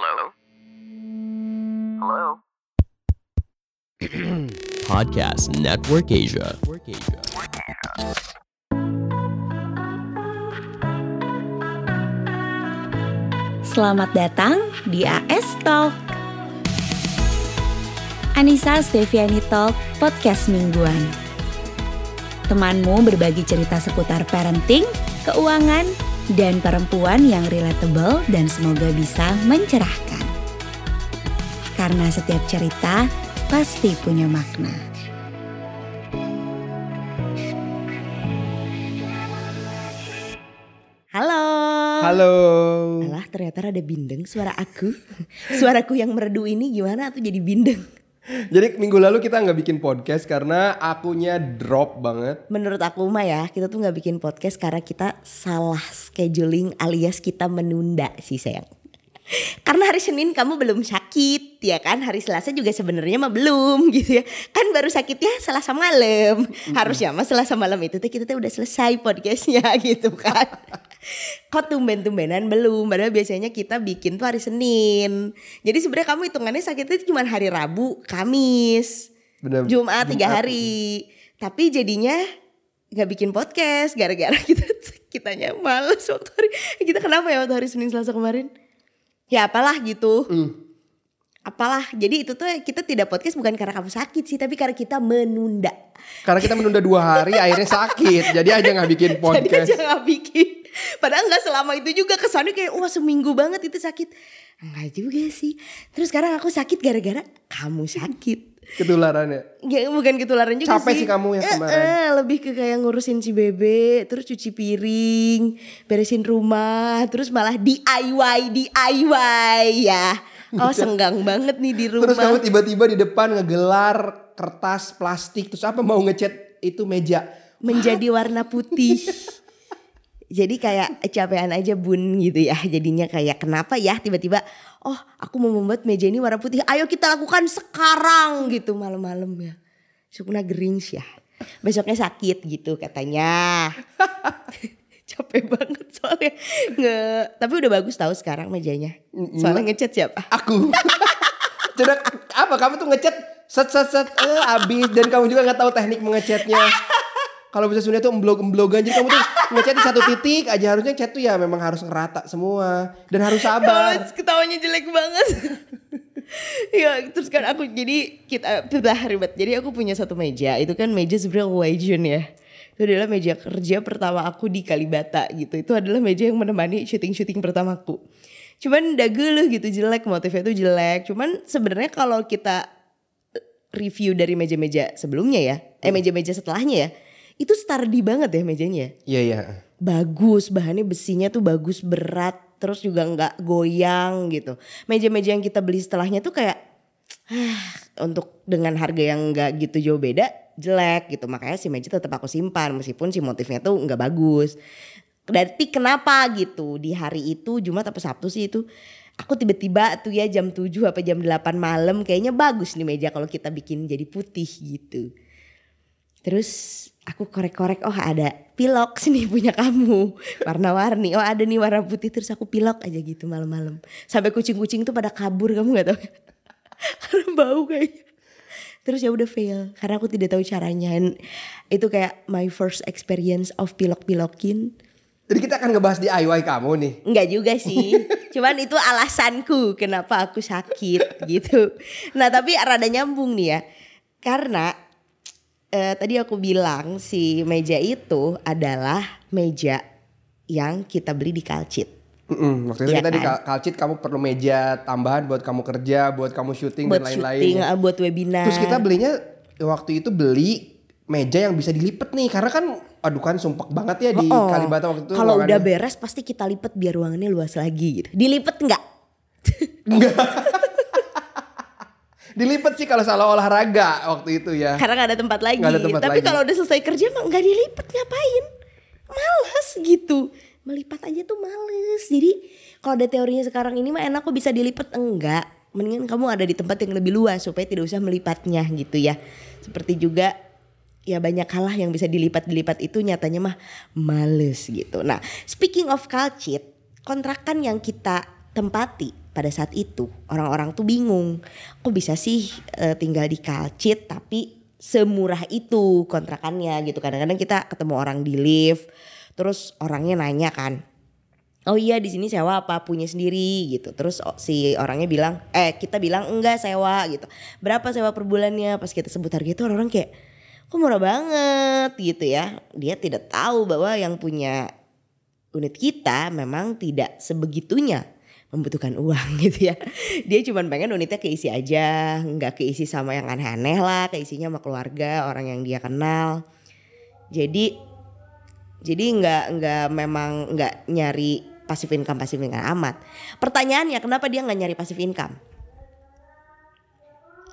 Hello? Hello? Podcast Network Asia. Selamat datang di AS Talk. Anissa Steviani Talk, podcast mingguan. Temanmu berbagi cerita seputar parenting, keuangan, dan perempuan yang relatable dan semoga bisa mencerahkan. Karena setiap cerita pasti punya makna. Halo. Halo. Alah ternyata ada bindeng suara aku Suaraku yang merdu ini gimana tuh jadi bindeng Jadi minggu lalu kita nggak bikin podcast karena akunya drop banget. Menurut aku mah ya kita tuh nggak bikin podcast karena kita salah scheduling alias kita menunda sih sayang karena hari Senin kamu belum sakit ya kan? Hari Selasa juga sebenarnya mah belum gitu ya. Kan baru sakitnya Selasa malam. Harusnya mah Selasa malam itu tuh kita tuh udah selesai podcastnya gitu kan. Kok tumben-tumbenan belum? Padahal biasanya kita bikin tuh hari Senin. Jadi sebenarnya kamu hitungannya sakitnya cuma hari Rabu Kamis Bener, Jumat tiga hari. Tapi jadinya nggak bikin podcast gara-gara kita kitanya males waktu hari kita kenapa ya waktu hari Senin Selasa kemarin ya apalah gitu. Apalah. Jadi itu tuh kita tidak podcast bukan karena kamu sakit sih tapi karena kita menunda. Karena kita menunda dua hari akhirnya sakit. Jadi aja nggak bikin jadi podcast. aja nggak bikin. Padahal nggak selama itu juga kesannya kayak wah seminggu banget itu sakit. Enggak juga sih. Terus sekarang aku sakit gara-gara kamu sakit Ketularannya. Ya bukan ketularan juga Capek sih. sih kamu yang Eh, kemarin. eh, lebih ke kayak ngurusin si bebe, terus cuci piring, beresin rumah, terus malah DIY, DIY ya. Oh senggang banget nih di rumah. Terus kamu tiba-tiba di depan ngegelar kertas plastik terus apa mau ngecat itu meja. menjadi warna putih. Jadi kayak capean aja bun gitu ya. Jadinya kayak kenapa ya tiba-tiba oh aku mau membuat meja ini warna putih. Ayo kita lakukan sekarang gitu malam-malam ya. Sukuna gerings ya. Besoknya sakit gitu katanya. Capek banget soalnya nge tapi udah bagus tahu sekarang mejanya. Soalnya ngecat siapa? Aku. Coba apa kamu tuh ngecat set set set eh, abis dan kamu juga nggak tahu teknik mengecatnya. Kalau bisa sebenarnya tuh emblog-emblogan jadi kamu tuh ngecat di satu titik aja harusnya cat tuh ya memang harus ngerata semua dan harus sabar. Ketawanya jelek banget. ya terus kan aku jadi kita kita ribet. Jadi aku punya satu meja. Itu kan meja sebenarnya wajon ya. Itu adalah meja kerja pertama aku di Kalibata gitu. Itu adalah meja yang menemani syuting-syuting pertamaku. Cuman dagel gitu jelek motifnya tuh jelek. Cuman sebenarnya kalau kita review dari meja-meja sebelumnya ya, eh meja-meja setelahnya ya, itu sturdy banget ya mejanya? Iya iya. bagus bahannya besinya tuh bagus berat terus juga nggak goyang gitu. Meja-meja yang kita beli setelahnya tuh kayak ah, untuk dengan harga yang nggak gitu jauh beda jelek gitu. Makanya si meja tetap aku simpan meskipun si motifnya tuh nggak bagus. Tapi kenapa gitu? Di hari itu Jumat apa Sabtu sih itu aku tiba-tiba tuh ya jam 7 apa jam 8 malam kayaknya bagus nih meja kalau kita bikin jadi putih gitu. Terus aku korek-korek, oh ada pilok sini punya kamu. Warna-warni, oh ada nih warna putih. Terus aku pilok aja gitu malam-malam. Sampai kucing-kucing tuh pada kabur, kamu gak tahu. Karena bau kayaknya. Terus ya udah fail, karena aku tidak tahu caranya. And itu kayak my first experience of pilok-pilokin. Jadi kita akan ngebahas DIY kamu nih. Enggak juga sih. Cuman itu alasanku kenapa aku sakit gitu. Nah tapi rada nyambung nih ya. Karena eh, tadi aku bilang si meja itu adalah meja yang kita beli di Kalcit. Mm-mm, waktu itu kita di kan? Kal- Kalcit kamu perlu meja tambahan buat kamu kerja, buat kamu syuting Buat dan syuting, lain-lain. eh, buat webinar. Terus kita belinya waktu itu beli meja yang bisa dilipet nih karena kan aduh kan sumpek banget ya di Oh, Kalibata waktu itu. Kalau udah ruangannya. beres pasti kita lipet biar ruangannya luas lagi gitu. Dilipet enggak? dilipet sih kalau salah olahraga waktu itu ya. Karena gak ada tempat lagi. Nggak ada tempat Tapi kalau udah selesai kerja mah nggak dilipet ngapain? Males gitu. Melipat aja tuh males. Jadi kalau ada teorinya sekarang ini mah enak kok bisa dilipet enggak. Mendingan kamu ada di tempat yang lebih luas supaya tidak usah melipatnya gitu ya. Seperti juga ya banyak hal lah yang bisa dilipat-dilipat itu nyatanya mah males gitu. Nah, speaking of kalcit, kontrakan yang kita tempati pada saat itu. Orang-orang tuh bingung kok bisa sih eh, tinggal di Kalcit tapi semurah itu kontrakannya gitu. Kadang-kadang kita ketemu orang di lift terus orangnya nanya kan oh iya di sini sewa apa punya sendiri? Gitu. Terus si orangnya bilang eh kita bilang enggak sewa gitu. Berapa sewa per bulannya? Pas kita sebut harga itu orang-orang kayak kok murah banget? Gitu ya. Dia tidak tahu bahwa yang punya unit kita memang tidak sebegitunya membutuhkan uang gitu ya. Dia cuma pengen unitnya keisi aja, nggak keisi sama yang aneh-aneh lah, keisinya sama keluarga, orang yang dia kenal. Jadi jadi nggak nggak memang nggak nyari passive income passive income amat. Pertanyaannya kenapa dia nggak nyari passive income?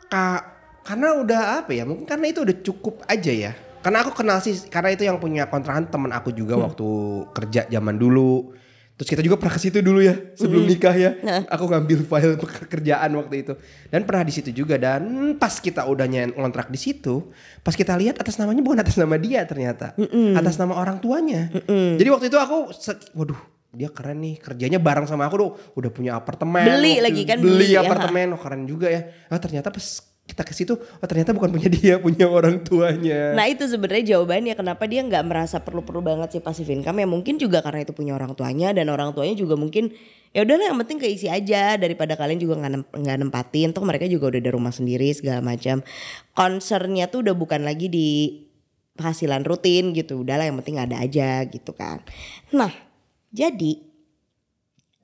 Kak, karena udah apa ya? Mungkin karena itu udah cukup aja ya. Karena aku kenal sih, karena itu yang punya kontrakan teman aku juga waktu kerja zaman dulu. Terus kita juga pernah ke situ dulu ya sebelum nikah ya. Aku ngambil file pekerjaan waktu itu. Dan pernah di situ juga dan pas kita udah nyen- ngontrak di situ, pas kita lihat atas namanya bukan atas nama dia ternyata, atas nama orang tuanya. Jadi waktu itu aku, waduh dia keren nih kerjanya bareng sama aku tuh udah punya apartemen Beli lagi kan, beli beli ya. apartemen oh keren juga ya. Ah ternyata pas kita ke situ oh ternyata bukan punya dia punya orang tuanya. Nah itu sebenarnya jawabannya kenapa dia nggak merasa perlu-perlu banget sih passive income ya mungkin juga karena itu punya orang tuanya dan orang tuanya juga mungkin ya udahlah yang penting keisi aja daripada kalian juga nggak nggak nempatin. Toh mereka juga udah ada rumah sendiri segala macam. Concernnya tuh udah bukan lagi di penghasilan rutin gitu udahlah yang penting ada aja gitu kan. Nah jadi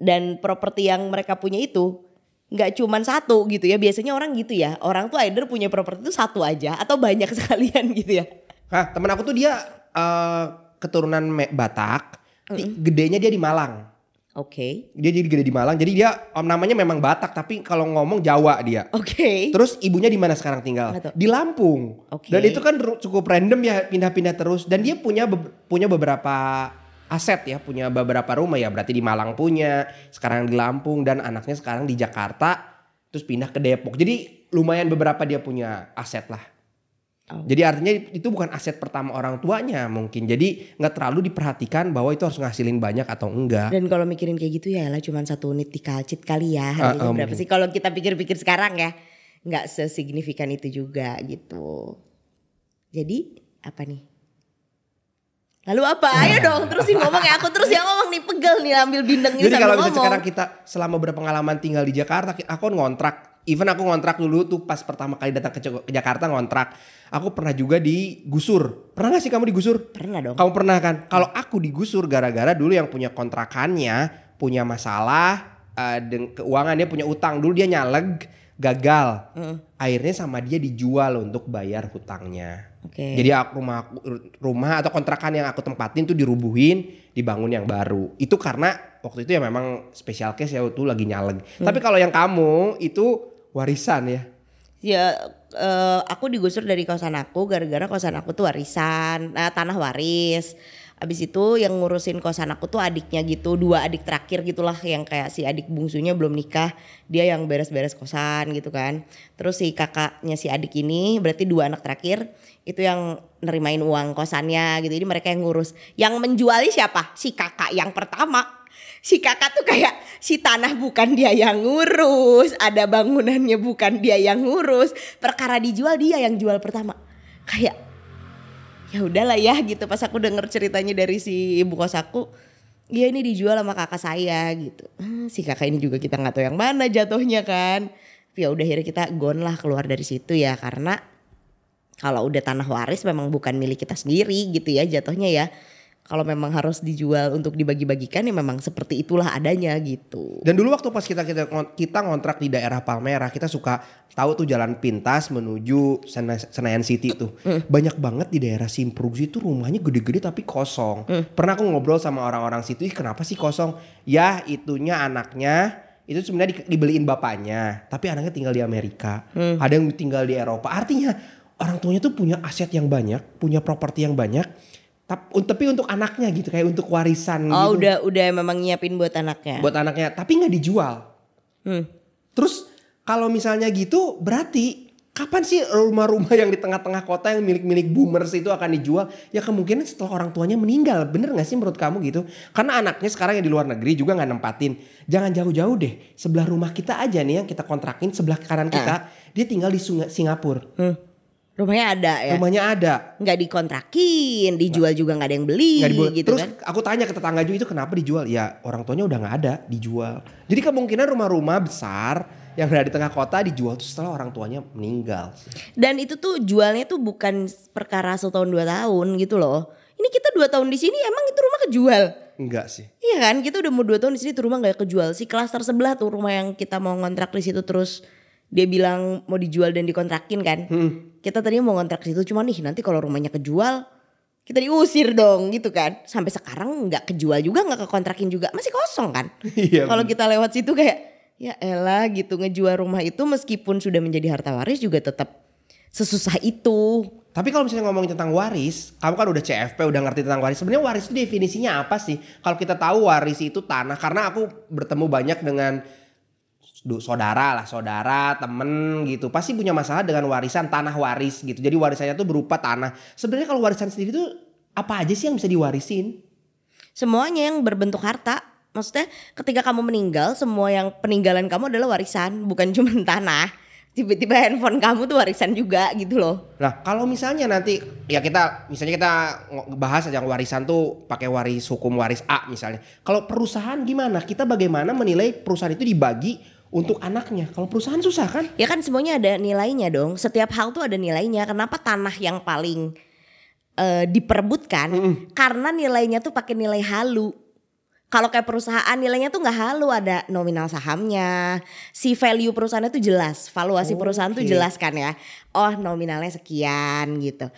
dan properti yang mereka punya itu nggak cuman satu gitu ya biasanya orang gitu ya orang tuh either punya properti itu satu aja atau banyak sekalian gitu ya Hah, temen aku tuh dia eh, keturunan Batak, ti- gedenya dia di Malang. oke Dia jadi gede di Malang. Jadi dia om namanya memang Batak, tapi kalau ngomong Jawa dia. oke Terus ibunya di mana sekarang tinggal? Di Lampung. Oke. Dan itu kan cukup random ya pindah-pindah terus. Dan dia punya be- punya beberapa aset ya, punya beberapa rumah ya. Berarti di Malang punya, sekarang di Lampung dan anaknya sekarang di Jakarta. Terus pindah ke Depok. Jadi lumayan beberapa dia punya aset lah. Oh. Jadi artinya itu bukan aset pertama orang tuanya mungkin. Jadi nggak terlalu diperhatikan bahwa itu harus ngasilin banyak atau enggak. dan kalau mikirin kayak gitu ya lah cuman satu unit di kalcit kali ya harganya Ah, ah, berapa sih kalau kita pikir-pikir sekarang ya nggak sesignifikan itu juga gitu jadi apa nih lalu apa ayo dong terusin ngomong ya aku terus yang ngomong nih pegel nih ambil bindeng ini Jadi kalau misalnya ngomong. sekarang kita selama berpengalaman tinggal di Jakarta, aku ngontrak. Even aku ngontrak dulu tuh pas pertama kali datang ke, ke Jakarta ngontrak. Aku pernah juga digusur. Pernah gak sih kamu digusur? pernah dong Kamu pernah kan? Kalau aku digusur gara-gara dulu yang punya kontrakannya punya masalah eh, dengan keuangan dia punya utang dulu dia nyaleg gagal. Akhirnya sama dia dijual untuk bayar hutangnya. Oke. Jadi aku rumah aku- rumah atau kontrakan yang aku tempatin tuh dirubuhin, dibangun yang baru. Itu karena waktu itu ya memang special case ya itu lagi nyaleg. Tapi kalau yang kamu itu warisan ya. Ya eh, aku digusur dari kosan aku gara-gara kosan aku tuh warisan, nah, tanah waris. Abis itu yang ngurusin kosan aku tuh adiknya gitu, dua adik terakhir gitulah yang kayak si adik bungsunya belum nikah, dia yang beres-beres kosan gitu kan. Terus si kakaknya si adik ini berarti dua anak terakhir itu yang nerimain uang kosannya gitu. Jadi mereka yang ngurus. Yang menjualnya siapa? Si kakak yang pertama si kakak tuh kayak si tanah bukan dia yang ngurus, ada bangunannya bukan dia yang ngurus, perkara dijual dia yang jual pertama. Kayak ya udahlah ya gitu pas aku denger ceritanya dari si ibu kos aku, ya ini dijual sama kakak saya gitu. Hmm, si kakak ini juga kita nggak tahu yang mana jatuhnya kan. Ya udah akhirnya kita gone lah keluar dari situ ya karena kalau udah tanah waris memang bukan milik kita sendiri gitu ya jatuhnya ya. Kalau memang harus dijual untuk dibagi-bagikan ya memang seperti itulah adanya gitu. Dan dulu waktu pas kita kita kita ngontrak di daerah Palmerah, kita suka tahu tuh jalan pintas menuju Sena- Senayan City tuh. Banyak banget di daerah Simpruk itu rumahnya gede-gede tapi kosong. Pernah aku ngobrol sama orang-orang situ, "Ih, kenapa sih kosong? Ya, itunya anaknya itu sebenarnya di- dibeliin bapaknya, tapi anaknya tinggal di Amerika. Ada yang tinggal di Eropa. Artinya orang tuanya tuh punya aset yang banyak, punya properti yang banyak. Tap- Tapi untuk anaknya gitu, kayak untuk warisan Oh gitu udah udah memang nyiapin buat anaknya. buat anaknya tapi nggak dijual Hmm. terus kalau misalnya gitu berarti Kapan sih rumah-rumah yang di tengah-tengah kota yang milik-milik boomers itu akan dijual? Ya kemungkinan setelah orang tuanya meninggal. Bener gak sih menurut kamu gitu? Karena anaknya sekarang yang di luar negeri juga gak nempatin. Jangan jauh-jauh deh. Sebelah rumah kita aja nih yang kita kontrakin sebelah kanan kita. Dia tinggal di Singapura. Hmm. Rumahnya ada ya. Rumahnya ada. Nggak dikontrakin, dijual juga nggak ada yang beli Nggak dibuat. gitu Terus kan. aku tanya ke tetangga juga itu kenapa dijual? Ya orang tuanya udah nggak ada, dijual. Jadi kemungkinan rumah-rumah besar yang ada di tengah kota dijual tuh setelah orang tuanya meninggal. Dan itu tuh jualnya tuh bukan perkara setahun dua tahun gitu loh. Ini kita dua tahun di sini emang itu rumah kejual. Enggak sih. Iya kan kita udah mau dua tahun di sini tuh rumah nggak kejual. Si klaster sebelah tuh rumah yang kita mau ngontrak di situ terus dia bilang mau dijual dan dikontrakin kan. Kita tadinya mau ngontrak di situ cuma nih nanti kalau rumahnya kejual kita diusir dong gitu kan. Sampai sekarang nggak kejual juga nggak kekontrakin juga masih kosong kan. Iya, kalau kita lewat situ kayak ya elah gitu ngejual rumah itu meskipun sudah menjadi harta waris juga tetap sesusah itu. Tapi kalau misalnya ngomongin tentang waris, kamu kan udah CFP, udah ngerti tentang waris. Sebenarnya waris itu definisinya apa sih? Kalau kita tahu waris itu tanah, karena aku bertemu banyak dengan saudara lah, saudara, temen gitu. Pasti punya masalah dengan warisan tanah waris gitu. Jadi warisannya tuh berupa tanah. Sebenarnya kalau warisan sendiri tuh apa aja sih yang bisa diwarisin? Semuanya yang berbentuk harta. Maksudnya ketika kamu meninggal semua yang peninggalan kamu adalah warisan bukan cuma tanah. Tiba-tiba handphone kamu tuh warisan juga gitu loh. Nah, kalau misalnya nanti ya kita misalnya kita bahas aja warisan tuh pakai waris hukum waris A misalnya. Kalau perusahaan gimana? Kita bagaimana menilai perusahaan itu dibagi untuk anaknya? Kalau perusahaan susah kan? Ya kan semuanya ada nilainya dong. Setiap hal tuh ada nilainya. Kenapa tanah yang paling eh, diperebutkan? Karena nilainya tuh pakai nilai halu. Kalau kayak perusahaan nilainya tuh nggak halu ada nominal sahamnya, si value perusahaannya tuh jelas, valuasi perusahaan tuh jelas kan ya. Oh nominalnya sekian gitu.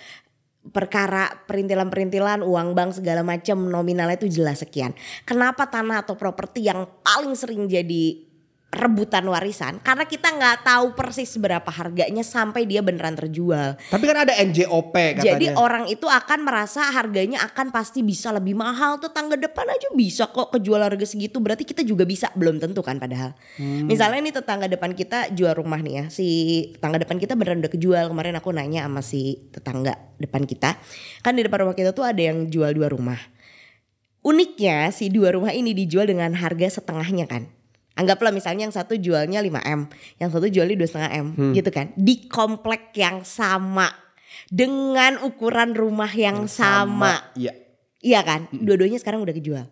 Perkara perintilan-perintilan uang bank segala macam nominalnya tuh jelas sekian. Kenapa tanah atau properti yang paling sering jadi rebutan warisan? Karena kita nggak tahu persis berapa harganya sampai dia beneran terjual. Tapi kan ada NJOP katanya. Jadi orang itu akan merasa harganya akan pasti bisa lebih mahal. Tetangga depan aja bisa kok kejual harga segitu. Berarti kita juga bisa. Belum tentu kan padahal. Misalnya nih tetangga depan kita jual rumah nih ya. Si tetangga depan kita beneran udah kejual. Kemarin aku nanya sama si tetangga depan kita. Kan di depan rumah kita tuh ada yang jual dua rumah. Uniknya si dua rumah ini dijual dengan harga setengahnya kan. Anggaplah misalnya yang satu jualnya 5M, yang satu jualnya 2,5M gitu kan. Di komplek yang sama dengan ukuran rumah yang, sama. Iya. Iya kan? Dua-duanya sekarang udah kejual.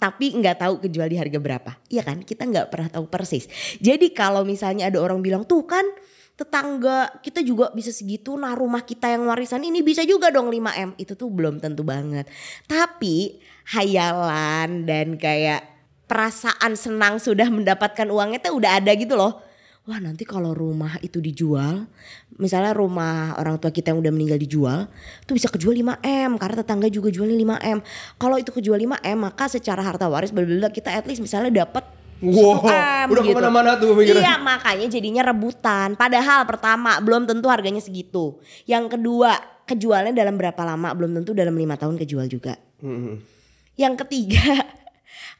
Tapi nggak tahu kejual di harga berapa. Iya kan? Kita nggak pernah tahu persis. Jadi kalau misalnya ada orang bilang tuh kan tetangga kita juga bisa segitu nah rumah kita yang warisan ini bisa juga dong 5M itu tuh belum tentu banget tapi hayalan dan kayak perasaan senang sudah mendapatkan uangnya tuh udah ada gitu loh wah nanti kalau rumah itu dijual misalnya rumah orang tua kita yang udah meninggal dijual tuh bisa kejual 5M karena tetangga juga jualnya 5M kalau itu kejual 5M maka secara harta waris bla kita at least misalnya dapat Wow, 1M udah gitu. ke mana-mana tuh pemikiran. Iya makanya jadinya rebutan. Padahal pertama belum tentu harganya segitu. Yang kedua kejualnya dalam berapa lama belum tentu dalam lima tahun kejual juga. Yang ketiga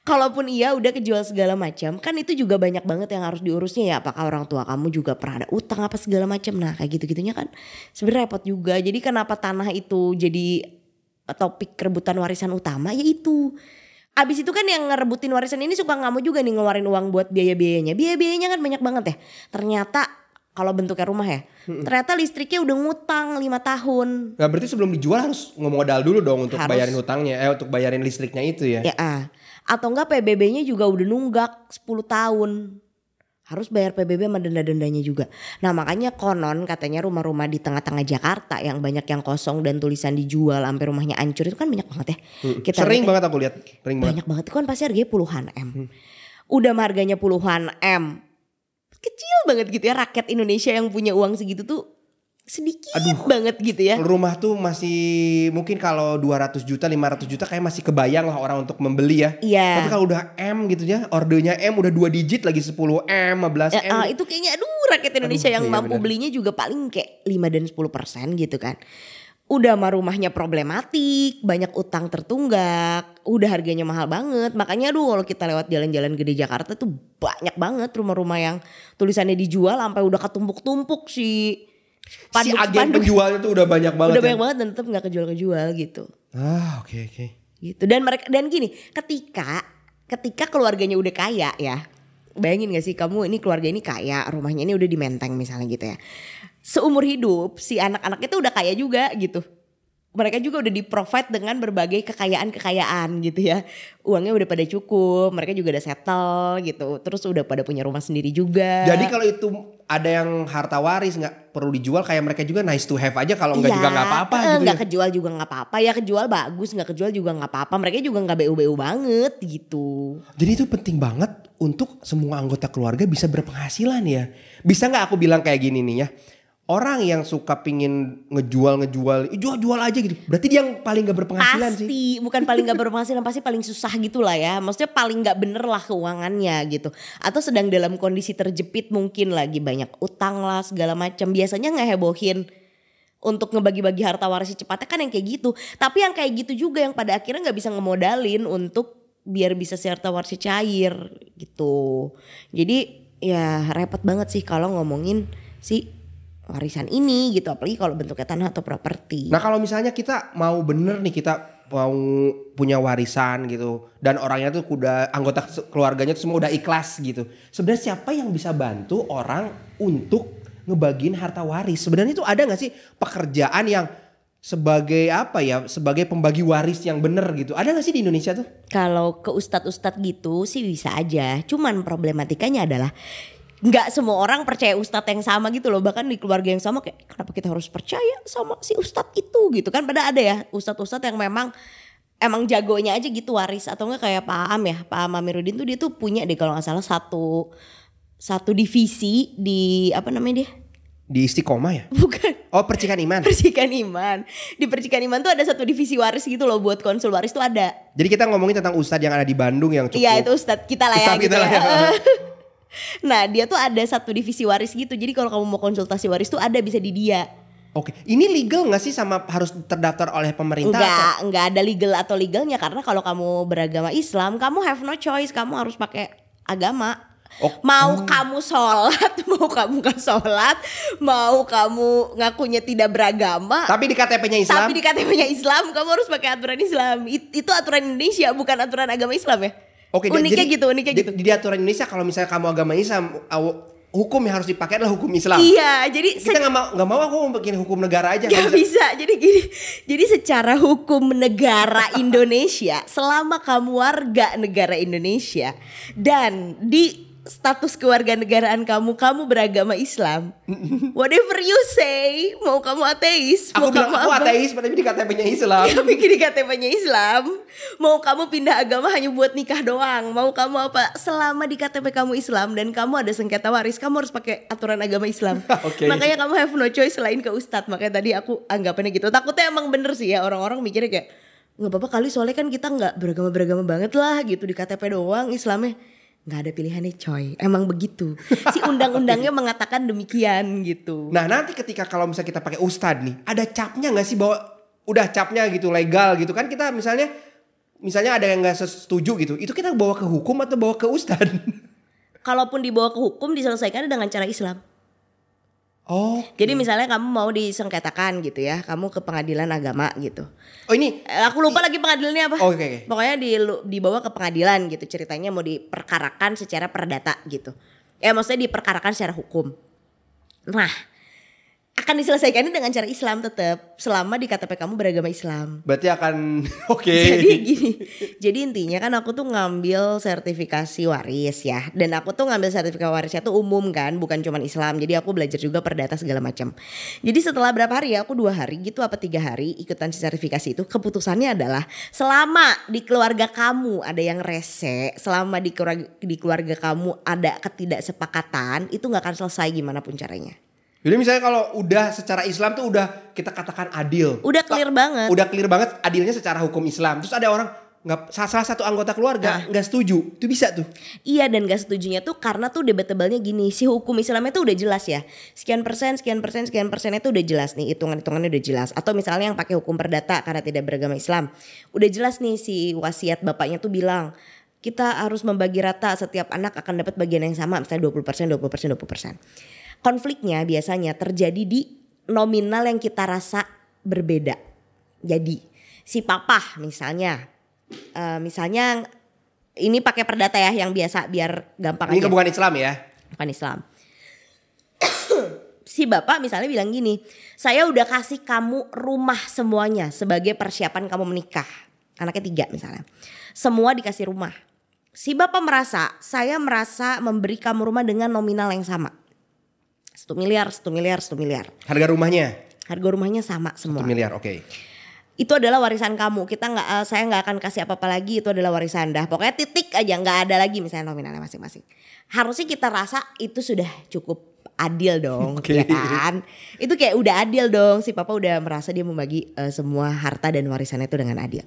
Kalaupun iya udah kejual segala macam, kan itu juga banyak banget yang harus diurusnya ya. Apakah orang tua kamu juga pernah ada utang apa segala macam. Nah, kayak gitu-gitunya kan sebenarnya repot juga. Jadi kenapa tanah itu jadi topik rebutan warisan utama ya itu. Abis itu kan yang ngerebutin warisan ini suka nggak mau juga nih ngeluarin uang buat biaya-biayanya. Biaya-biayanya kan banyak banget ya. Ternyata kalau bentuknya rumah ya, ternyata listriknya udah ngutang lima tahun. Nah, berarti sebelum dijual harus ngomodal dulu dong untuk Harus. bayarin hutangnya, eh untuk bayarin listriknya itu ya. Ya ah. Atau enggak PBB-nya juga udah nunggak 10 tahun. Harus bayar PBB sama denda-dendanya juga. Nah makanya konon katanya rumah-rumah di tengah-tengah Jakarta yang banyak yang kosong dan tulisan dijual sampai rumahnya hancur itu kan banyak banget ya. Kita Sering lihat ya. banget aku lihat, sering banget. banyak banget itu kan pasti harganya puluhan M. Udah mah harganya puluhan M. Kecil banget gitu ya rakyat Indonesia yang punya uang segitu tuh sedikit banget gitu ya. Rumah tuh masih mungkin kalau 200 juta, 500 juta kayak masih kebayang lah orang untuk membeli ya. Iya. Tapi kalau udah M gitu ya, ordernya M udah dua digit lagi 10 M, 15 Ya, M. ah, itu kayaknya aduh rakyat Indonesia Aduh, yang iya mampu bener. belinya juga paling kayak 5 dan 10 persen gitu kan. udah mah rumahnya problematik, banyak utang tertunggak, udah harganya mahal banget. Makanya aduh kalau kita lewat jalan-jalan gede Jakarta tuh banyak banget rumah-rumah yang tulisannya dijual sampai udah ketumpuk-tumpuk sih. Si agen penjualnya tuh udah banyak banget. udah ya? banyak banget dan tetap nggak kejual-kejual gitu. Ah, oke oke. Gitu. Dan mereka dan gini, ketika ketika keluarganya udah kaya ya. Bayangin gak sih kamu ini keluarga ini kaya, rumahnya ini udah di Menteng misalnya gitu ya. Seumur hidup si anak-anaknya tuh udah kaya juga gitu. Mereka juga udah di provide dengan berbagai kekayaan-kekayaan gitu ya. Uangnya udah pada cukup, mereka juga udah settle gitu. Terus udah pada punya rumah sendiri juga. Jadi kalau itu ada yang harta waris nggak perlu dijual kayak mereka juga nice to have aja kalau nggak Iya, juga nggak apa-apa eh, gitu nggak ya. kejual juga nggak apa-apa ya kejual bagus nggak kejual juga nggak apa-apa mereka juga nggak bu-bu banget gitu Jadi itu penting banget untuk semua anggota keluarga bisa berpenghasilan ya. Bisa nggak aku bilang kayak gini nih ya. Orang yang suka pingin ngejual-ngejual, "Ih, jual-jual aja gitu. Berarti dia yang paling gak berpenghasilan pasti sih. bukan paling nggak berpenghasilan pasti paling susah gitu lah ya. Maksudnya paling nggak bener lah keuangannya gitu. Atau sedang dalam kondisi terjepit mungkin lagi banyak utang lah segala macam. Biasanya ngehebohin untuk ngebagi-bagi harta waris cepatnya kan yang kayak gitu. Tapi yang kayak gitu juga yang pada akhirnya nggak bisa ngemodalin untuk biar bisa si harta warisnya cair gitu. Jadi ya repot banget sih kalau ngomongin si warisan ini gitu apalagi kalau bentuknya tanah atau properti Nah kalau misalnya kita mau bener nih kita mau punya warisan gitu dan orangnya tuh udah anggota keluarganya tuh semua udah ikhlas gitu. Sebenarnya siapa yang bisa bantu orang untuk ngebagiin harta waris? Sebenarnya itu ada nggak sih pekerjaan yang sebagai apa ya sebagai pembagi waris yang bener gitu? Ada nggak sih di Indonesia tuh? Kalau ke ustadz-ustadz gitu sih bisa aja. Cuman problematikanya adalah nggak semua orang percaya ustadz yang sama gitu loh. Bahkan di keluarga yang sama kayak kenapa kita harus percaya sama si ustadz itu gitu kan. Pada ada ya ustadz-ustadz yang memang emang jagonya aja gitu waris atau enggak kayak Pak Am ya. Pak Am Amiruddin tuh dia tuh punya deh kalau nggak salah satu satu divisi di apa namanya dia? Di Istiqomah ya? Bukan Oh percikan iman. percikan iman. Di percikan iman tuh ada satu divisi waris gitu loh buat konsul waris tuh ada. Jadi kita ngomongin tentang ustadz yang ada di Bandung yang cukup. Iya itu ustadz kita lah ya Ustadz gitu kita lah ya. nah dia tuh ada satu divisi waris gitu. Jadi kalau kamu mau konsultasi waris tuh ada bisa di dia. Oke, ini legal nggak sih sama harus terdaftar oleh pemerintah? Enggak, atau- enggak ada legal atau legalnya karena kalau kamu beragama Islam, kamu have no choice, kamu harus pakai agama. Oh, Mau kamu sholat, mau kamu gak sholat, mau kamu ngakunya tidak beragama, Tapi di KTP-nya Islam. tapi di KTP-nya Islam, kamu harus pakai aturan Islam. It- itu aturan Indonesia, bukan aturan agama Islam ya. Oke, uniknya jadi gitu, uniknya di, gitu. Di aturan Indonesia kalau misalnya kamu agama Islam, hukum yang harus dipakai adalah hukum Islam. Iya, jadi Kita nggak mau nggak mau aku mau bikin hukum negara aja. Gak bisa. Jadi gini, jadi secara hukum negara Indonesia, selama kamu warga negara Indonesia dan di status kewarganegaraan kamu, kamu beragama Islam, whatever you say, mau kamu ateis, Aku mau bilang kamu aku apa, ateis, tapi di KTP-nya Islam. Tapi di KTP-nya Islam, mau kamu pindah agama hanya buat nikah doang, mau kamu apa, selama di KTP kamu Islam dan kamu ada sengketa waris, kamu harus pakai aturan agama Islam. Oke. Makanya kamu have no choice selain ke Ustadz. Makanya tadi aku anggapannya gitu. Takutnya emang bener sih ya orang-orang mikirnya kayak nggak apa-apa kali soalnya kan kita nggak beragama-beragama banget lah gitu di KTP doang Islamnya nggak ada pilihannya coy. Emang begitu. Si undang-undangnya mengatakan demikian gitu. Nah nanti ketika kalau misalnya kita pakai ustad nih, ada capnya nggak sih bahwa udah capnya gitu legal gitu? Kan kita misalnya misalnya ada yang nggak setuju gitu, itu kita bawa ke hukum atau bawa ke ustad? kalaupun dibawa ke hukum diselesaikan dengan cara Islam Oh, Jadi misalnya kamu mau disengketakan gitu ya, kamu ke pengadilan agama gitu. oh ini Eh, Aku lupa lagi pengadilannya apa. Oh, oke, oke. Pokoknya di, dibawa ke pengadilan gitu ceritanya mau diperkarakan secara perdata gitu. Ya maksudnya diperkarakan secara hukum. Nah, akan diselesaikannya dengan cara Islam tetap selama di KTP kamu beragama Islam. berarti akan oke. Jadi gini, jadi intinya kan aku tuh ngambil sertifikasi waris ya, dan aku tuh ngambil sertifikasi warisnya tuh umum kan, bukan cuman Islam. Jadi aku belajar juga perdata segala macam. Jadi setelah berapa hari ya, aku dua hari gitu apa tiga hari ikutan si sertifikasi itu, keputusannya adalah selama di keluarga kamu ada yang rese, selama di keluarga, di keluarga kamu ada ketidaksepakatan, itu nggak akan selesai gimana pun caranya. Jadi misalnya kalau udah secara Islam tuh udah kita katakan adil. Udah clear Ta- banget. Udah clear banget adilnya secara hukum Islam. Terus ada orang nggak salah satu anggota keluarga nggak setuju, itu bisa tuh. Iya dan gak setujunya tuh karena tuh debatable-nya gini si hukum Islamnya tuh udah jelas ya sekian persen sekian persen sekian persen itu udah jelas nih hitungan hitungannya udah jelas atau misalnya yang pakai hukum perdata karena tidak beragama Islam udah jelas nih si wasiat bapaknya tuh bilang kita harus membagi rata setiap anak akan dapat bagian yang sama misalnya 20 persen 20 persen 20 persen konfliknya biasanya terjadi di nominal yang kita rasa berbeda jadi si papa misalnya eh, misalnya ini pakai perdata ya yang biasa biar gampang Ini aja kan bukan Islam ya. bukan Islam. si bapak misalnya bilang gini, saya udah kasih kamu rumah semuanya sebagai persiapan kamu menikah. Anaknya tiga misalnya. Semua dikasih rumah. Si bapak merasa, saya merasa memberi kamu rumah dengan nominal yang sama. Satu miliar, satu miliar, satu miliar. Harga rumahnya? Harga rumahnya sama semua. satu miliar, oke. itu adalah warisan kamu. Kita nggak eh, saya nggak akan kasih apa apa lagi. Itu adalah warisan dah. Pokoknya titik aja. Nggak ada lagi misalnya nominalnya masing-masing. Harusnya kita rasa itu sudah cukup adil dong Oke. ya kan itu kayak udah adil dong si papa udah merasa dia membagi eh, semua harta dan warisannya itu dengan adil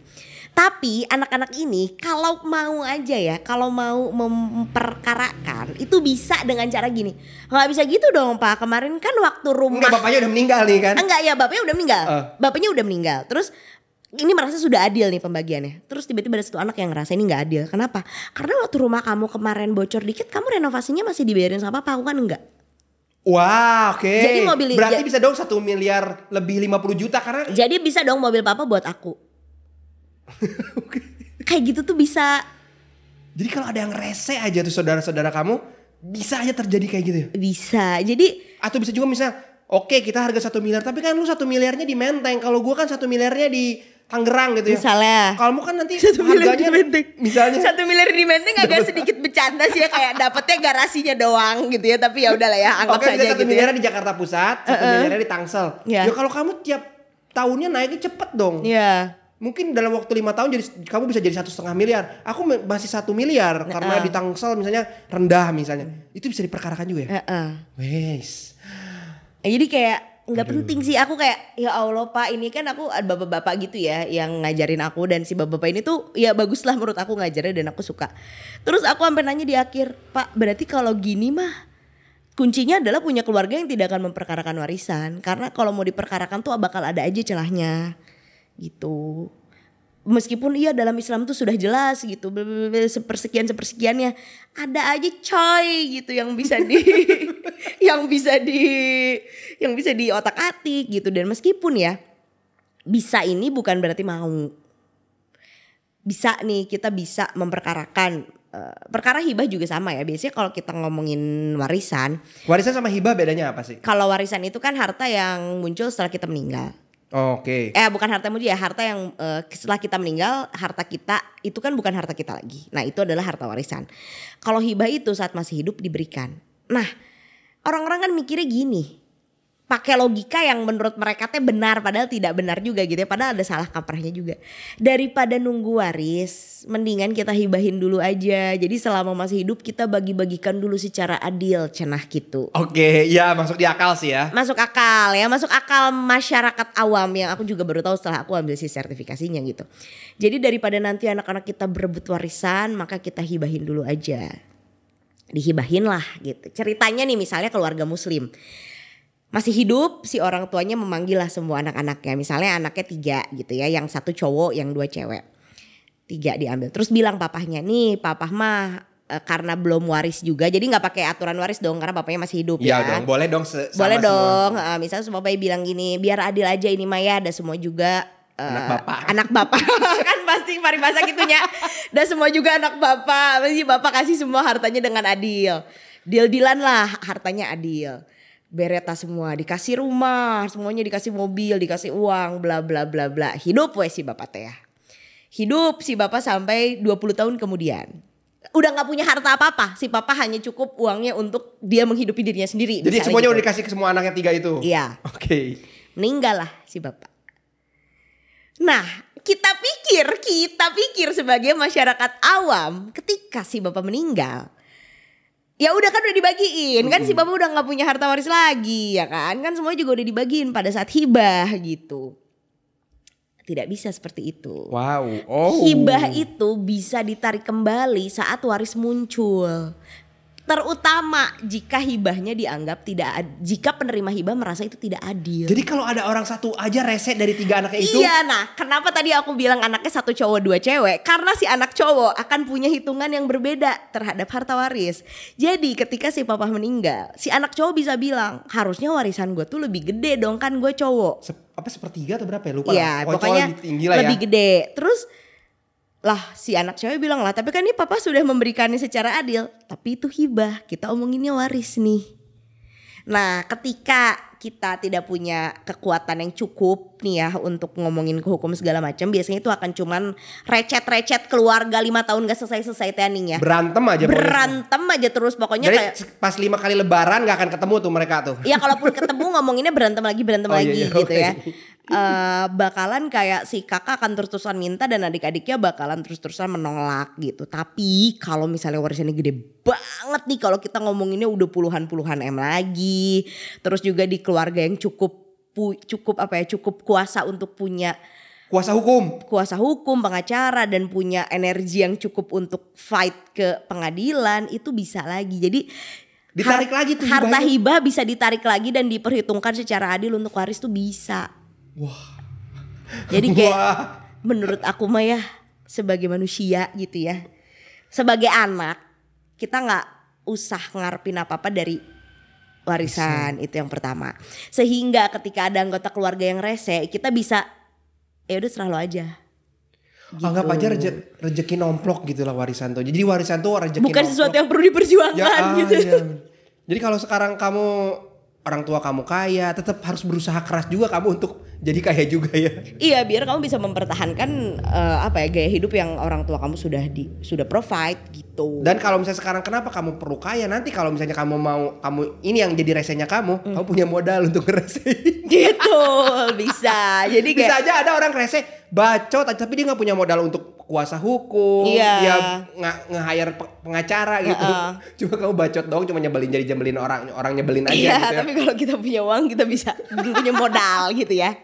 tapi anak-anak ini kalau mau aja ya kalau mau memperkarakan itu bisa dengan cara gini nggak bisa gitu dong pak kemarin kan waktu rumah Enggak bapaknya udah meninggal nih kan. Enggak ya bapaknya udah meninggal. Eh. Bapaknya udah meninggal. Terus ini merasa sudah adil nih pembagiannya. Terus tiba-tiba ada satu anak yang ngerasa ini nggak adil. Kenapa? Karena waktu rumah kamu kemarin bocor dikit, kamu renovasinya masih dibayarin sama papa, aku kan enggak. Wah, oke. Jadi mobil- Berarti bisa dong satu miliar lebih 50 juta karena Jadi bisa dong mobil papa buat aku. Kayak gitu tuh bisa jadi kalau ada yang rese aja tuh saudara-saudara kamu bisa aja terjadi kayak gitu. ya? bisa. Jadi Atau bisa juga misal, oke kita harga satu miliar, tapi kan lu satu miliarnya di Menteng. Kalau gua kan satu miliarnya di Tangerang gitu ya. misalnya Kalau kan nanti satu miliar di harganya Menteng. misalnya satu miliar di Menteng agak sedikit bercanda sih ya kayak dapetnya garasinya doang gitu ya. Tapi ya udahlah ya anggap Oke, saja satu gitu ya. miliarnya di Jakarta Pusat, satu miliarnya di Tangsel. Iya. Ya kalau kamu tiap tahunnya naiknya cepet dong. Iya. Mungkin dalam waktu lima tahun jadi kamu bisa jadi satu setengah miliar. Aku masih satu miliar karena di Tangsel misalnya rendah misalnya. Itu bisa diperkarakan juga ya. Heeh. Wes. Ya, jadi kayak nggak penting sih aku kayak ya Allah pak ini kan aku ada bapak-bapak gitu ya yang ngajarin aku dan si bapak-bapak ini tuh ya bagus lah menurut aku ngajarnya dan aku suka. Terus aku sampai nanya di akhir pak berarti kalau gini mah kuncinya adalah punya keluarga yang tidak akan memperkarakan warisan karena kalau mau diperkarakan tuh bakal ada aja celahnya gitu. Meskipun iya dalam Islam tuh sudah jelas gitu sepersekian sepersekiannya ada aja coy gitu yang bisa di yang bisa di yang bisa di otak atik gitu. Dan meskipun ya bisa ini bukan berarti mau. Bisa nih kita bisa memperkarakan eh, perkara hibah juga sama ya. Biasanya kalau kita ngomongin warisan Warisan sama hibah bedanya apa sih? kalau warisan itu kan harta yang muncul setelah kita meninggal Oke. eh bukan harta muncul ya harta yang eh, setelah kita meninggal harta kita itu kan bukan harta kita lagi. Nah itu adalah harta warisan. Kalau hibah itu saat masih hidup diberikan. Nah orang-orang kan mikirnya gini pakai logika yang menurut mereka teh benar padahal tidak benar juga gitu ya. Padahal ada salah kaprahnya juga. Daripada nunggu waris mendingan kita hibahin dulu aja. Jadi selama masih hidup kita bagi-bagikan dulu secara adil cenah gitu. Oke, ya masuk di akal sih ya. masuk akal ya masuk akal masyarakat awam yang aku juga baru tahu setelah aku ambil si sertifikasinya gitu. Jadi daripada nanti anak-anak kita berebut warisan maka kita hibahin dulu aja. Dihibahin lah gitu. Ceritanya nih misalnya keluarga muslim masih hidup si orang tuanya memanggil lah semua anak-anaknya misalnya anaknya tiga gitu ya yang satu cowok yang dua cewek tiga diambil terus bilang papahnya nih papah mah eh, karena belum waris juga jadi nggak pakai aturan waris dong karena bapaknya masih hidup Iya ya dong, boleh dong se- sama boleh semua. dong. Eh, misalnya semua bayi bilang gini, biar adil aja ini Maya ada semua juga eh, Anak bapak. Anak bapak kan pasti paribasa gitunya. Dan semua juga anak bapak. Pasti bapak kasih semua hartanya dengan adil. Deal-dealan lah hartanya adil. Bereta semua, dikasih rumah, semuanya dikasih mobil, dikasih uang, bla bla bla bla. Hidup wes si bapak teh ya. Hidup si bapak sampai 20 tahun kemudian. Udah nggak punya harta apa-apa, si papa hanya cukup uangnya untuk dia menghidupi dirinya sendiri. Jadi semuanya gitu. udah dikasih ke semua anaknya tiga itu. Iya. Oke. meninggal lah si bapak. Nah, kita pikir, kita pikir sebagai masyarakat awam, ketika si bapak meninggal, ya udah kan udah dibagiin, kan si bapak udah nggak punya harta waris lagi, ya kan? Kan semuanya juga udah dibagiin pada saat hibah gitu. Tidak bisa seperti itu. Wow. Oh. Hibah itu bisa ditarik kembali saat waris muncul. Terutama jika hibahnya dianggap tidak jika penerima hibah merasa itu tidak adil. Jadi kalau ada orang satu aja rese dari tiga anaknya itu. Iya, nah kenapa tadi aku bilang anaknya satu cowok dua cewek? Karena si anak cowok akan punya hitungan yang berbeda terhadap harta waris. Jadi ketika si papa meninggal, si anak cowok bisa bilang harusnya warisan gue tuh lebih gede dong kan gue cowok. Sep- apa sepertiga atau berapa ya? Lupa Iya, lah. pokoknya lebih tinggi lah lebih ya. gede. Terus lah si anak cewek bilang lah, tapi kan ini papa sudah memberikannya secara adil. Tapi itu hibah, kita omonginnya waris nih. Nah ketika kita tidak punya kekuatan yang cukup nih ya untuk ngomongin ke hukum segala macam, biasanya itu akan cuman recet-recet keluarga lima tahun gak selesai-selesai Tianing ya. Berantem aja pokoknya. Berantem aja terus pokoknya Jadi kayak pas lima kali lebaran gak akan ketemu tuh mereka tuh. Ya kalaupun ketemu ngomonginnya berantem lagi berantem Oh, iya, lagi iya, gitu oke. ya. Eh, bakalan kayak si kakak akan terus-terusan minta dan adik-adiknya bakalan terus-terusan menolak gitu. Tapi kalau misalnya warisannya gede banget nih kalau kita ngomonginnya udah puluhan-puluhan M lagi. Terus juga di keluarga yang cukup cukup apa ya cukup kuasa untuk punya Kuasa hukum. kuasa hukum, pengacara dan punya energi yang cukup untuk fight ke pengadilan itu bisa lagi. Jadi Ditarik har- lagi tuh harta hibah bisa ditarik lagi dan diperhitungkan secara adil untuk waris tuh bisa. Wah. Jadi kayak Wah. menurut aku mah ya sebagai manusia gitu ya. Sebagai anak kita nggak usah ngarepin apa-apa dari warisan itu yang pertama. Sehingga ketika ada anggota keluarga yang rese, kita bisa ya udah serah lo aja. Anggap Gitu. aja reje- rezeki nomplok gitu lah warisan tuh. Jadi warisan tuh rezeki Bukan nomplok. sesuatu yang perlu diperjuangkan ah, gitu. iya. Jadi kalau sekarang kamu orang tua kamu kaya, tetap harus berusaha keras juga kamu untuk jadi kaya juga ya. Iya, biar kamu bisa mempertahankan eh, apa ya gaya hidup yang orang tua kamu sudah di sudah provide gitu. Dan kalau misalnya sekarang kenapa kamu perlu kaya? Nanti kalau misalnya kamu mau kamu ini yang jadi resenya kamu, Hmm. kamu punya modal untuk ngeresein. gitu bisa. Jadi kayak Bisa aja ada orang rese bacot tapi dia nggak punya modal untuk kuasa hukum, Iya. dia nggak nge-hire pe- pengacara gitu. Heeh. Cuma kamu bacot dong, cuma nyebelin jadi nyebelin orang, orang nyebelin aja Iya, gitu ya. tapi kalau kita punya uang kita bisa punya modal gitu ya.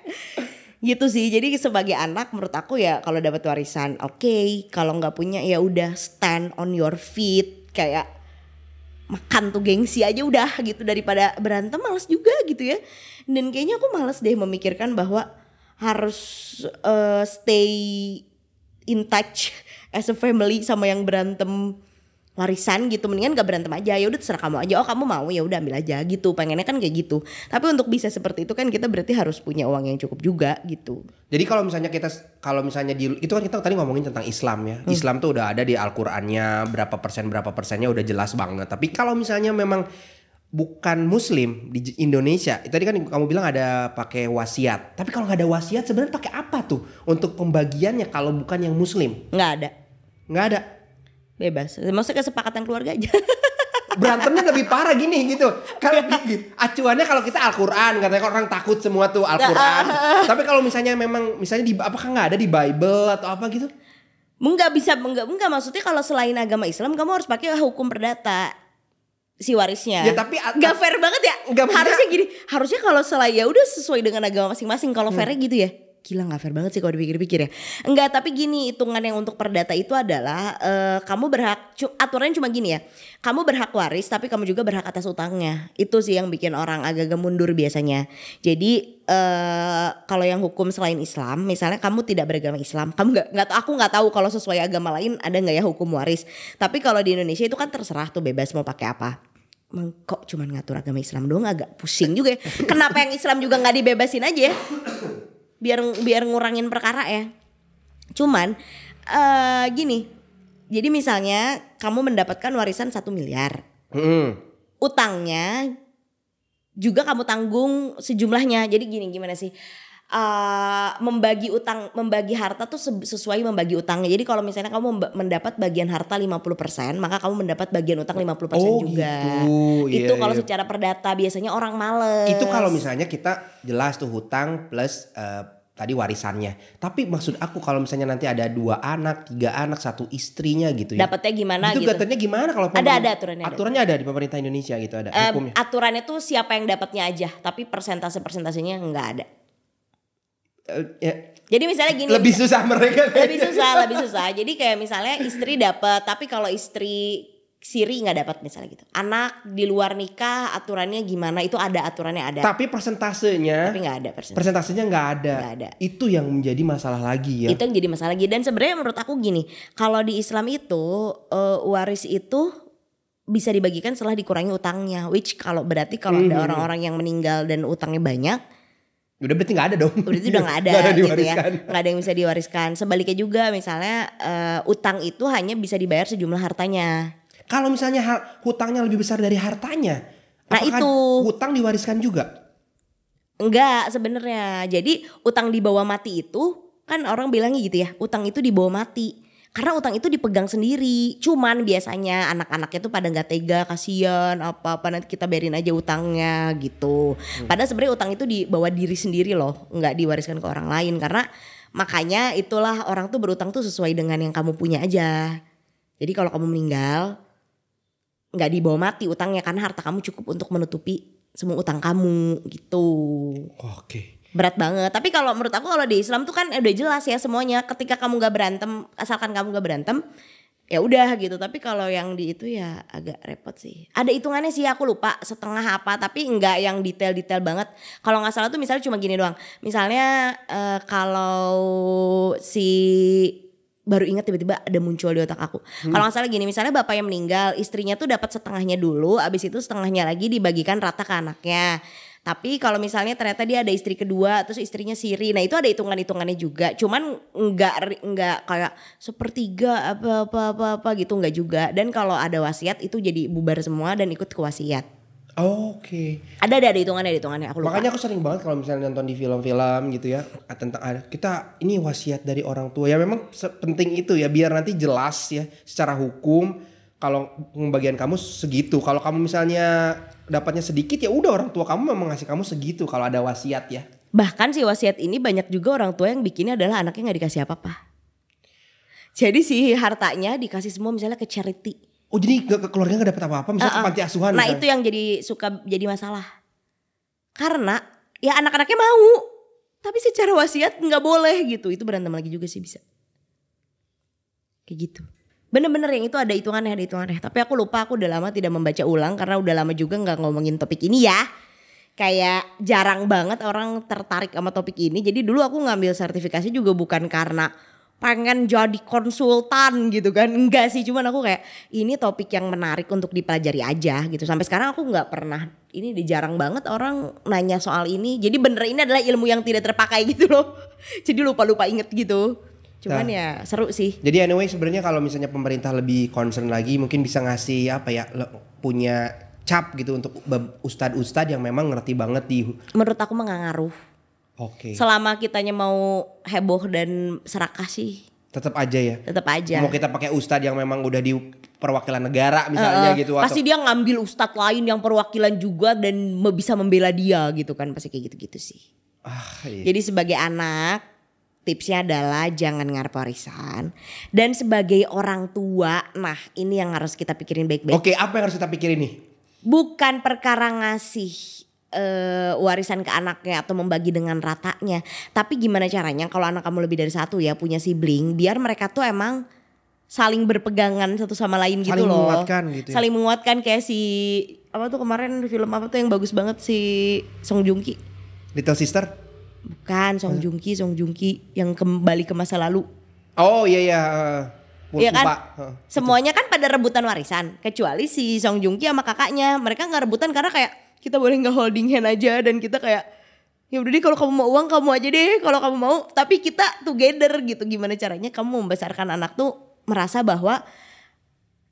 Gitu sih. Jadi sebagai anak menurut aku ya kalau dapat warisan oke, kalau nggak punya ya udah stand on your feet kayak makan tuh gengsi aja udah gitu daripada berantem males juga gitu ya. Dan kayaknya aku males deh memikirkan bahwa harus eh, stay in touch as a family sama yang berantem warisan gitu. Mendingan gak berantem aja. Ya udah terserah kamu aja. Oh kamu mau? Ya udah ambil aja gitu. Pengennya kan kayak gitu. Tapi untuk bisa seperti itu kan kita berarti harus punya uang yang cukup juga gitu. Jadi kalau misalnya kita kalau misalnya di itu kan kita tadi ngomongin tentang Islam ya. Hmm. Islam tuh udah ada di Al-Qur'annya. Berapa persen berapa persennya udah jelas banget. Tapi kalau misalnya memang bukan muslim di Indonesia, tadi kan kamu bilang ada pakai wasiat. Tapi kalau nggak ada wasiat sebenarnya pakai apa tuh untuk pembagiannya kalau bukan yang muslim? nggak ada Nggak ada. bebas maksudnya kesepakatan keluarga aja Berantemnya lebih parah gini gitu. Kalau acuannya kalau kita Al-Qur'an katanya orang takut semua tuh Al-Qur'an. Tapi kalau misalnya memang misalnya di apakah nggak ada di Bible atau apa gitu? Enggak bisa enggak enggak maksudnya kalau selain agama Islam kamu harus pakai hukum perdata si warisnya. Ya, tapi- nggak fair banget ya. Maksudnya- harusnya gini, harusnya kalau selain ya udah sesuai dengan agama masing-masing. Kalau fairnya gitu ya. Gila nggak fair banget sih kalau dipikir-pikir ya. Enggak, tapi gini hitungan yang untuk perdata itu adalah eh, kamu berhak aturannya cuma gini ya. Kamu berhak waris tapi kamu juga berhak atas utangnya. Itu sih yang bikin orang agak-agak mundur biasanya. Jadi eh kalau yang hukum selain Islam, misalnya kamu tidak beragama Islam, kamu nggak nggak aku nggak tahu kalau sesuai agama lain ada nggak ya hukum waris. Tapi kalau di Indonesia itu kan terserah tuh bebas mau pakai apa. Emang kok cuman ngatur agama Islam doang agak pusing juga ya. Kenapa yang Islam juga nggak dibebasin aja ya? Biar biar ngurangin perkara ya. Cuman eh gini, jadi misalnya kamu mendapatkan warisan satu miliar, Mm-mm. utangnya juga kamu tanggung sejumlahnya. Jadi gini gimana sih? Eh, membagi utang membagi harta tuh se- sesuai membagi utangnya. Jadi kalau misalnya kamu mendapat bagian harta 50%, maka kamu mendapat bagian utang 50% Oh, juga. gitu. Itu kalau iya. secara perdata biasanya orang males. Itu kalau misalnya kita jelas tuh hutang plus eh, tadi warisannya. Tapi maksud aku kalau misalnya nanti ada dua anak, tiga anak, satu istrinya gitu ya. dapatnya gimana itu gitu. katanya gimana kalau Ada, ada aturannya, ada. Aturannya ada di pemerintah Indonesia gitu ada hukumnya. aturannya tuh siapa yang dapatnya aja, tapi persentase-persentasenya nggak ada. Ya, Jadi misalnya gini. lebih susah mereka. lebih susah, lebih susah. Jadi kayak misalnya istri dapat, tapi kalau istri siri nggak dapat misalnya gitu. Anak di luar nikah aturannya gimana? Itu ada aturannya ada. Tapi persentasenya tapi nggak ada persen. persentasenya nggak ada. Nggak ada. Itu yang menjadi masalah lagi ya. Itu yang jadi masalah lagi. Dan sebenarnya menurut aku gini, kalau di Islam itu eh, waris itu bisa dibagikan setelah dikurangi utangnya. Which kalau berarti kalau Hmm. ada orang-orang yang meninggal dan utangnya banyak, Udah berarti nggak ada dong. itu udah nggak ada, Nggak ada gitu ya, nggak ada yang bisa diwariskan. Sebaliknya juga misalnya eh, utang itu hanya bisa dibayar sejumlah hartanya. Kalau misalnya hutangnya lebih besar dari hartanya, Nah, apakah itu. hutang diwariskan juga? Enggak sebenarnya. Jadi utang di bawah mati itu kan orang bilangnya gitu ya, utang itu di bawah mati. Karena utang itu dipegang sendiri. Cuman biasanya anak-anaknya tuh pada nggak tega, kasihan apa-apa nanti kita bayarin aja utangnya gitu. Padahal sebenarnya utang itu di bawah diri sendiri loh, nggak diwariskan ke orang lain karena makanya itulah orang tuh berutang tuh sesuai dengan yang kamu punya aja. Jadi kalau kamu meninggal nggak dibawa mati utangnya karena harta kamu cukup untuk menutupi semua utang kamu gitu Oke. Berat banget. Tapi kalau menurut aku kalau di Islam tuh kan udah jelas ya semuanya. Ketika kamu nggak berantem asalkan kamu nggak berantem ya udah gitu. Tapi kalau yang di itu ya agak repot sih. Ada hitungannya sih aku lupa setengah apa tapi nggak yang detail-detail banget. Kalau nggak salah tuh misalnya cuma gini doang. Misalnya eh, kalau si baru ingat tiba-tiba ada muncul di otak aku. Kalau nggak salah gini, misalnya bapak yang meninggal, istrinya tuh dapat setengahnya dulu, abis itu setengahnya lagi dibagikan rata ke anaknya. Tapi kalau misalnya ternyata dia ada istri kedua, terus istrinya siri, nah itu ada hitungan-hitungannya juga. Cuman nggak nggak kayak sepertiga apa apa apa apa gitu nggak juga. Dan kalau ada wasiat itu jadi bubar semua dan ikut ke wasiat. Oke. Ada ada ada hitungannya, ada hitungannya. Aku lupa. Makanya aku sering banget kalau misalnya nonton di film-film gitu ya tentang ada kita ini wasiat dari orang tua ya memang penting itu ya biar nanti jelas ya secara hukum kalau pembagian kamu segitu kalau kamu misalnya dapatnya sedikit ya udah orang tua kamu memang ngasih kamu segitu kalau ada wasiat ya Bahkan si wasiat ini banyak juga orang tua yang bikinnya adalah anaknya nggak dikasih apa-apa. Jadi si hartanya dikasih semua misalnya ke charity. oh jadi ke, ke keluarga nggak dapat apa-apa misalnya ke Uh-uh. panti asuhan Nah misalnya. itu yang jadi suka jadi masalah. Karena ya anak-anaknya mau, tapi secara wasiat nggak boleh gitu. Itu berantem lagi juga sih bisa. Kayak gitu. Bener-bener yang itu ada hitungannya, ada hitungannya. Tapi aku lupa, aku udah lama tidak membaca ulang karena udah lama juga nggak ngomongin topik ini ya. Kayak jarang banget orang tertarik sama topik ini. Jadi dulu aku ngambil sertifikasi juga bukan karena pengen jadi konsultan gitu kan. Enggak sih, cuman aku kayak ini topik yang menarik untuk dipelajari aja gitu. Sampai sekarang aku nggak pernah ini di jarang banget orang nanya soal ini. Jadi bener ini adalah ilmu yang tidak terpakai gitu loh. Jadi lupa-lupa inget gitu. Cuman Nah. ya seru sih. Jadi anyway sebenarnya kalau misalnya pemerintah lebih concern lagi mungkin bisa ngasih apa ya punya cap gitu untuk ustadz-ustadz yang memang ngerti banget di Menurut aku mah ngaruh. Oke. Selama kitanya mau heboh dan serakah sih Tetap aja ya. tetap aja. Mau kita pakai ustadz yang memang udah di perwakilan negara misalnya Heeh. gitu Pasti dia ngambil ustadz lain yang perwakilan juga dan bisa membela dia gitu kan pasti kayak gitu-gitu sih. ah, iya. Jadi sebagai anak tipsnya adalah jangan ngarep warisan dan sebagai orang tua, nah ini yang harus kita pikirin baik-baik. Oke, apa yang harus kita pikirin nih? Bukan perkara ngasih eh, warisan ke anaknya atau membagi dengan ratanya, tapi gimana caranya kalau anak kamu lebih dari satu ya punya sibling, biar mereka tuh emang saling berpegangan satu sama lain gitu Saling loh. menguatkan gitu ya. Saling menguatkan kayak si apa tuh kemarin film apa tuh yang bagus banget si Song Joong Ki. Little Sister? Bukan Song Joong Ki, Song Joong Ki yang kembali ke masa lalu. Oh iya iya. Iya kan? Heeh. Semuanya kan pada rebutan warisan, kecuali si Song Joong Ki sama kakaknya. Mereka nggak rebutan karena kayak kita boleh nggak holding hand aja dan kita kayak ya udah deh kalau kamu mau uang kamu aja deh kalau kamu mau tapi kita together gitu gimana caranya kamu membesarkan anak tuh merasa bahwa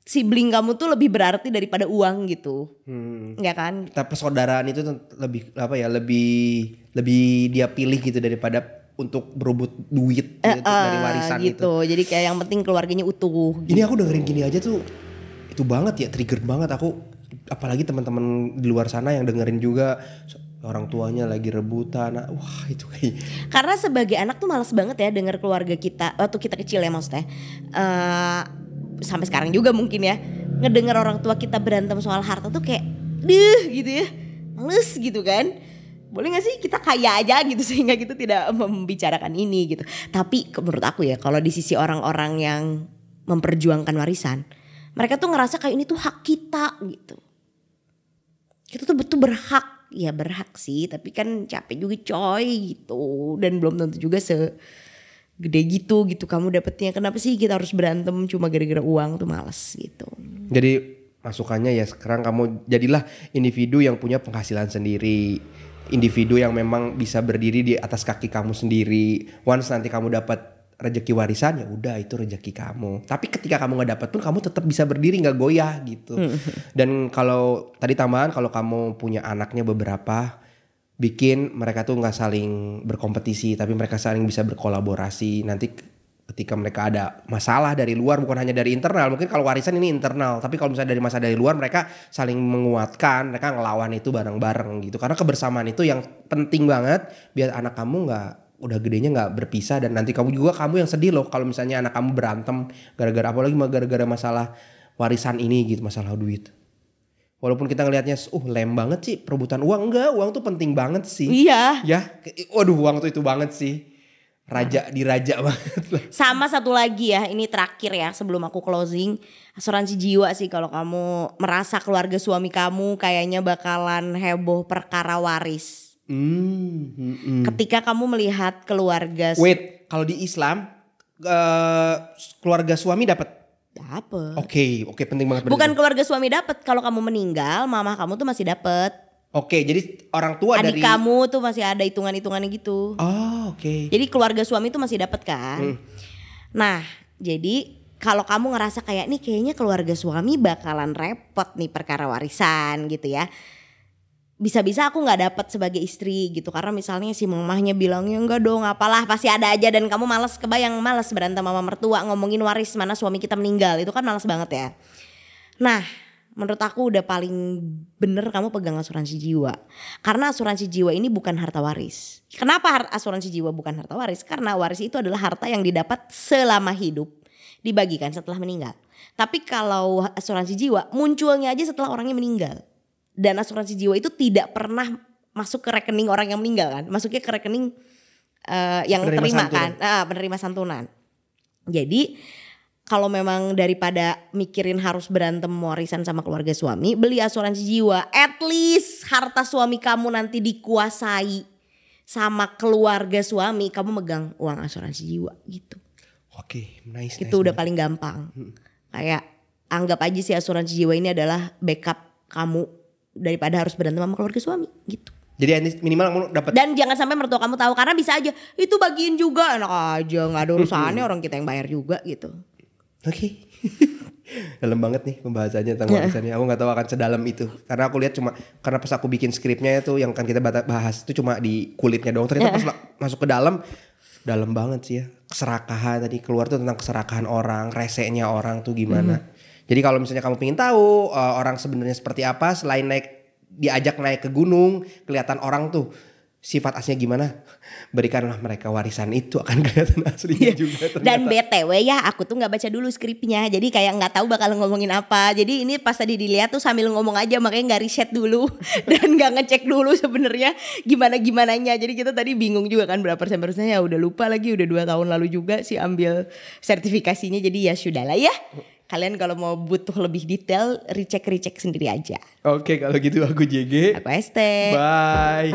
sibling kamu tuh lebih berarti daripada uang gitu Hmm. ya kan Kita persaudaraan itu lebih apa ya lebih lebih dia pilih gitu daripada untuk berebut duit gitu, dari Eh, warisan itu. gitu jadi kayak yang penting keluarganya utuh gitu. Ini aku dengerin gini aja tuh itu banget ya trigger banget aku apalagi teman-teman di luar sana yang dengerin juga orang tuanya lagi rebutan nah, wah itu kayak Karena sebagai anak tuh males banget ya denger keluarga kita waktu kita kecil ya maksudnya. eh sampai sekarang juga mungkin ya ngedenger orang tua kita berantem soal harta tuh kayak deh gitu ya. Males gitu kan. Boleh gak sih kita kaya aja gitu sehingga kita tidak membicarakan ini gitu. Tapi menurut aku ya kalau di sisi orang-orang yang memperjuangkan warisan, mereka tuh ngerasa kayak ini tuh hak kita gitu. Kita tuh betul berhak, ya berhak sih, tapi kan capek juga coy gitu dan belum tentu juga se gede gitu gitu kamu dapetnya kenapa sih kita harus berantem cuma gara-gara uang tuh males gitu Jadi masukannya ya sekarang kamu jadilah individu yang punya penghasilan sendiri. Individu yang memang bisa berdiri di atas kaki kamu sendiri. Once nanti kamu dapat rezeki warisan ya udah itu rezeki kamu. Tapi ketika kamu nggak dapat pun kamu tetap bisa berdiri nggak goyah gitu. Dan kalau tadi tambahan kalau kamu punya anaknya beberapa bikin mereka tuh nggak saling berkompetisi tapi mereka saling bisa berkolaborasi nanti ketika mereka ada masalah dari luar bukan hanya dari internal. Mungkin kalau warisan ini internal tapi kalau misalnya dari masa dari luar mereka saling menguatkan mereka ngelawan itu bareng-bareng gitu. Karena kebersamaan itu yang penting banget biar anak kamu nggak udah gedenya nggak berpisah dan nanti kamu juga kamu yang sedih loh kalau misalnya anak kamu berantem gara-gara apalagi mah gara-gara masalah warisan ini gitu masalah duit. Walaupun kita ngelihatnya uh lem banget sih perebutan uang. Enggak uang tuh penting banget sih. Iya. Ya waduh uang tuh itu banget sih raja diraja banget lah. Sama satu lagi ya ini terakhir ya sebelum aku closing. Asuransi jiwa sih kalau kamu merasa keluarga suami kamu kayaknya bakalan heboh perkara waris. Hmm, hmm, hmm. ketika kamu melihat keluarga wait kalau di Islam eh, keluarga suami dapat? Dapet. Oke oke penting banget bukan keluarga suami dapet kalau kamu meninggal mama kamu tuh masih dapet oke jadi orang tua adik dari kamu tuh masih ada hitungan hitungannya gitu oh oke Jadi keluarga suami itu masih dapat kan. Nah, jadi kalau kamu ngerasa kayak nih kayaknya keluarga suami bakalan repot nih perkara warisan gitu ya. Bisa-bisa aku nggak dapat sebagai istri gitu karena misalnya si mamahnya bilangnya enggak dong apalah pasti ada aja dan kamu males kebayang males berantem sama mertua ngomongin waris mana suami kita meninggal itu kan males banget ya. Nah, menurut aku udah paling bener kamu pegang asuransi jiwa. Karena asuransi jiwa ini bukan harta waris. Kenapa asuransi jiwa bukan harta waris? Karena waris itu adalah harta yang didapat selama hidup, dibagikan setelah meninggal. Tapi kalau asuransi jiwa munculnya aja setelah orangnya meninggal. Dan asuransi jiwa itu tidak pernah masuk ke rekening orang yang meninggal kan. Masuknya ke rekening eh, yang Penerima terima santunan. kan, ah, penerima santunan. Jadi kalau memang daripada mikirin harus berantem warisan sama keluarga suami, beli asuransi jiwa. At least harta suami kamu nanti dikuasai sama keluarga suami, kamu megang uang asuransi jiwa gitu. oke nice Itu nice, udah paling gampang. Kayak anggap aja sih asuransi jiwa ini adalah backup kamu daripada harus berantem sama keluarga suami gitu. jadi ini minimal kamu dapat Dan jangan sampai mertua kamu tahu karena bisa aja itu bagiin juga enak aja nggak ada urusannya orang kita yang bayar juga gitu. Oke. dalam banget nih pembahasannya tentang Iya. warisannya. Aku nggak tahu akan sedalam itu. Karena aku lihat cuma karena pas aku bikin skripnya itu yang kan kita bahas itu cuma di kulitnya doang. Ternyata pas la- masuk ke dalam dalam banget sih ya. Keserakahan tadi keluar tuh tentang keserakahan orang, resenya orang tuh gimana. Jadi kalau misalnya kamu pengen tahu uh, orang sebenarnya seperti apa selain naik diajak naik ke gunung, kelihatan orang tuh sifat aslinya gimana? Berikanlah mereka warisan itu akan kelihatan aslinya juga. Iya. Dan ternyata. BTW ya aku tuh nggak baca dulu skripnya Jadi kayak nggak tahu bakal ngomongin apa Jadi ini pas tadi dilihat tuh sambil ngomong aja Makanya nggak riset dulu Dan nggak ngecek dulu sebenarnya gimana-gimananya Jadi kita tadi bingung juga kan berapa persen persennya Ya udah lupa lagi udah dua tahun lalu juga sih ambil sertifikasinya Jadi ya sudah lah ya Kalian kalau mau butuh lebih detail Recheck-recheck sendiri aja Oke kalau gitu aku JG. Aku Este Bye.